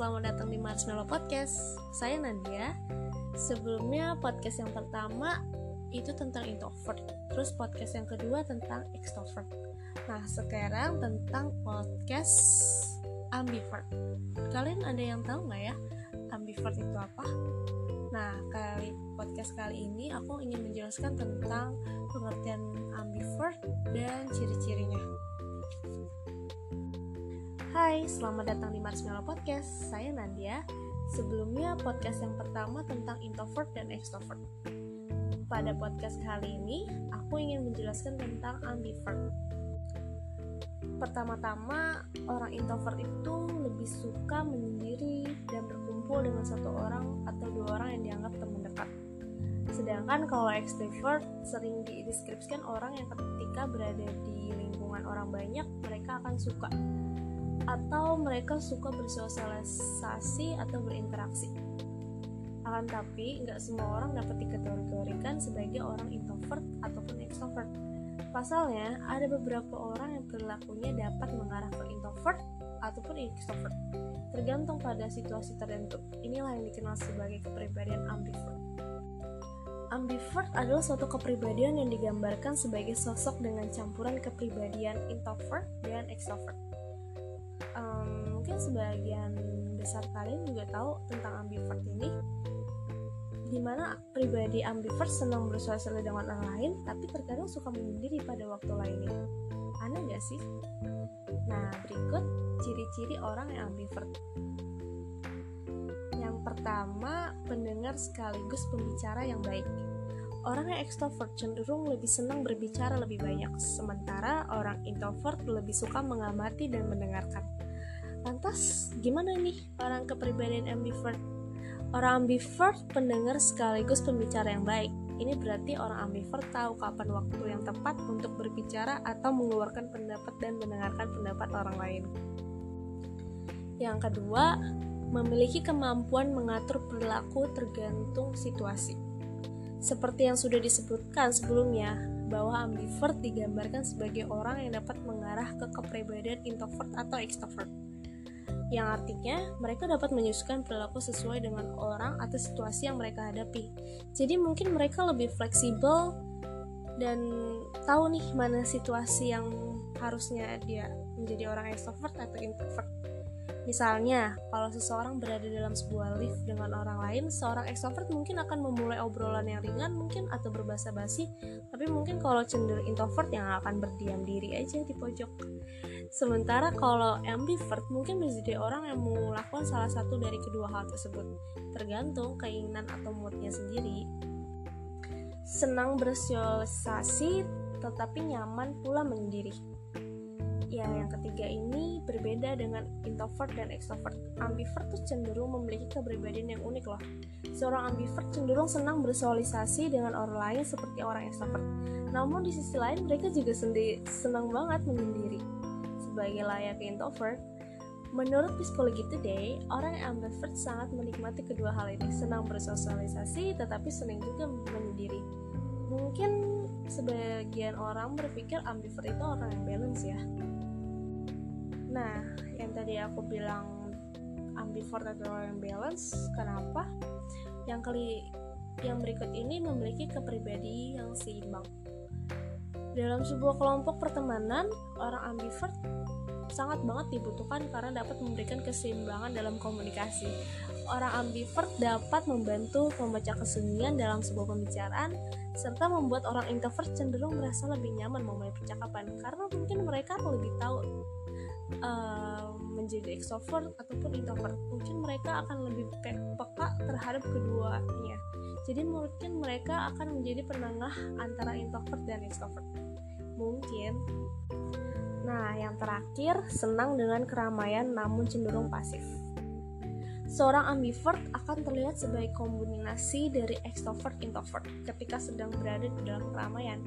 selamat datang di Marshmallow Podcast. Saya Nadia. Sebelumnya podcast yang pertama itu tentang introvert, terus podcast yang kedua tentang extrovert. Nah, sekarang tentang podcast ambivert. Kalian ada yang tahu nggak ya ambivert itu apa? Nah, kali podcast kali ini aku ingin menjelaskan tentang pengertian ambivert dan ciri-cirinya. Hai, selamat datang di Marshmallow Podcast. Saya Nandia. Sebelumnya podcast yang pertama tentang introvert dan extrovert. Pada podcast kali ini, aku ingin menjelaskan tentang ambivert. Pertama-tama, orang introvert itu lebih suka menyendiri dan berkumpul dengan satu orang atau dua orang yang dianggap teman dekat. Sedangkan kalau extrovert sering dideskripsikan orang yang ketika berada di lingkungan orang banyak, mereka akan suka atau mereka suka bersosialisasi atau berinteraksi. Akan tapi, nggak semua orang dapat dikategorikan sebagai orang introvert ataupun extrovert. Pasalnya, ada beberapa orang yang perilakunya dapat mengarah ke introvert ataupun extrovert, tergantung pada situasi tertentu. Inilah yang dikenal sebagai kepribadian ambivert. Ambivert adalah suatu kepribadian yang digambarkan sebagai sosok dengan campuran kepribadian introvert dan extrovert um, mungkin sebagian besar kalian juga tahu tentang ambivert ini di mana pribadi ambivert senang bersosialisasi dengan orang lain tapi terkadang suka menyendiri pada waktu lainnya aneh gak sih? nah berikut ciri-ciri orang yang ambivert yang pertama pendengar sekaligus pembicara yang baik Orang yang ekstrovert cenderung lebih senang berbicara lebih banyak, sementara orang introvert lebih suka mengamati dan mendengarkan. Lantas, gimana nih orang kepribadian ambivert? Orang ambivert pendengar sekaligus pembicara yang baik. Ini berarti orang ambivert tahu kapan waktu yang tepat untuk berbicara atau mengeluarkan pendapat dan mendengarkan pendapat orang lain. Yang kedua, memiliki kemampuan mengatur perilaku tergantung situasi. Seperti yang sudah disebutkan sebelumnya, bahwa ambivert digambarkan sebagai orang yang dapat mengarah ke kepribadian introvert atau extrovert. Yang artinya, mereka dapat menyusukan perilaku sesuai dengan orang atau situasi yang mereka hadapi. Jadi mungkin mereka lebih fleksibel dan tahu nih mana situasi yang harusnya dia menjadi orang extrovert atau introvert. Misalnya, kalau seseorang berada dalam sebuah lift dengan orang lain, seorang ekstrovert mungkin akan memulai obrolan yang ringan mungkin atau berbahasa basi, tapi mungkin kalau cenderung introvert yang akan berdiam diri aja di pojok. Sementara kalau ambivert mungkin menjadi orang yang melakukan salah satu dari kedua hal tersebut, tergantung keinginan atau moodnya sendiri. Senang bersosialisasi tetapi nyaman pula menyendiri Ya, yang ketiga ini berbeda dengan introvert dan extrovert. Ambivert tuh cenderung memiliki kepribadian yang unik loh. Seorang ambivert cenderung senang bersosialisasi dengan orang lain seperti orang extrovert. Namun di sisi lain mereka juga sendiri senang banget menyendiri. Sebagai layak introvert, Menurut Psikologi Today, orang yang ambivert sangat menikmati kedua hal ini, senang bersosialisasi tetapi senang juga menyendiri. Mungkin sebagian orang berpikir ambivert itu orang yang balance ya, Nah, yang tadi aku bilang ambivert atau yang balance, kenapa? Yang kali yang berikut ini memiliki kepribadi yang seimbang. Dalam sebuah kelompok pertemanan, orang ambivert sangat banget dibutuhkan karena dapat memberikan keseimbangan dalam komunikasi. Orang ambivert dapat membantu membaca kesunyian dalam sebuah pembicaraan serta membuat orang introvert cenderung merasa lebih nyaman memulai percakapan karena mungkin mereka lebih tahu uh, menjadi extrovert ataupun introvert. Mungkin mereka akan lebih pe peka terhadap keduanya. Jadi mungkin mereka akan menjadi penengah antara introvert dan extrovert. Mungkin nah yang terakhir senang dengan keramaian namun cenderung pasif Seorang ambivert akan terlihat sebagai kombinasi dari extrovert introvert ketika sedang berada di dalam keramaian.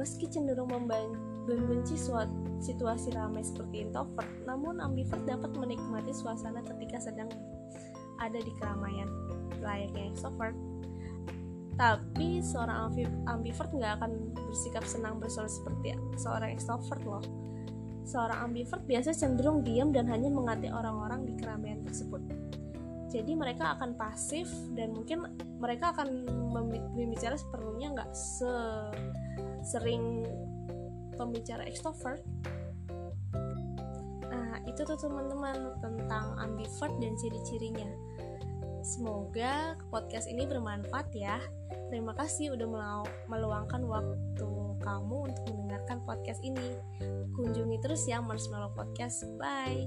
Meski cenderung membenci suatu situasi ramai seperti introvert, namun ambivert dapat menikmati suasana ketika sedang ada di keramaian layaknya extrovert. Tapi seorang ambivert nggak akan bersikap senang bersosial seperti seorang extrovert loh. Seorang ambivert biasa cenderung diam dan hanya mengerti orang-orang di keramaian tersebut. Jadi mereka akan pasif dan mungkin mereka akan berbicara seperlunya nggak se sering pembicara extrovert. Nah, itu tuh teman-teman tentang ambivert dan ciri-cirinya. Semoga podcast ini bermanfaat ya. Terima kasih udah meluangkan waktu kamu untuk mendengarkan podcast ini. Kunjungi terus ya Marshmallow Podcast. Bye.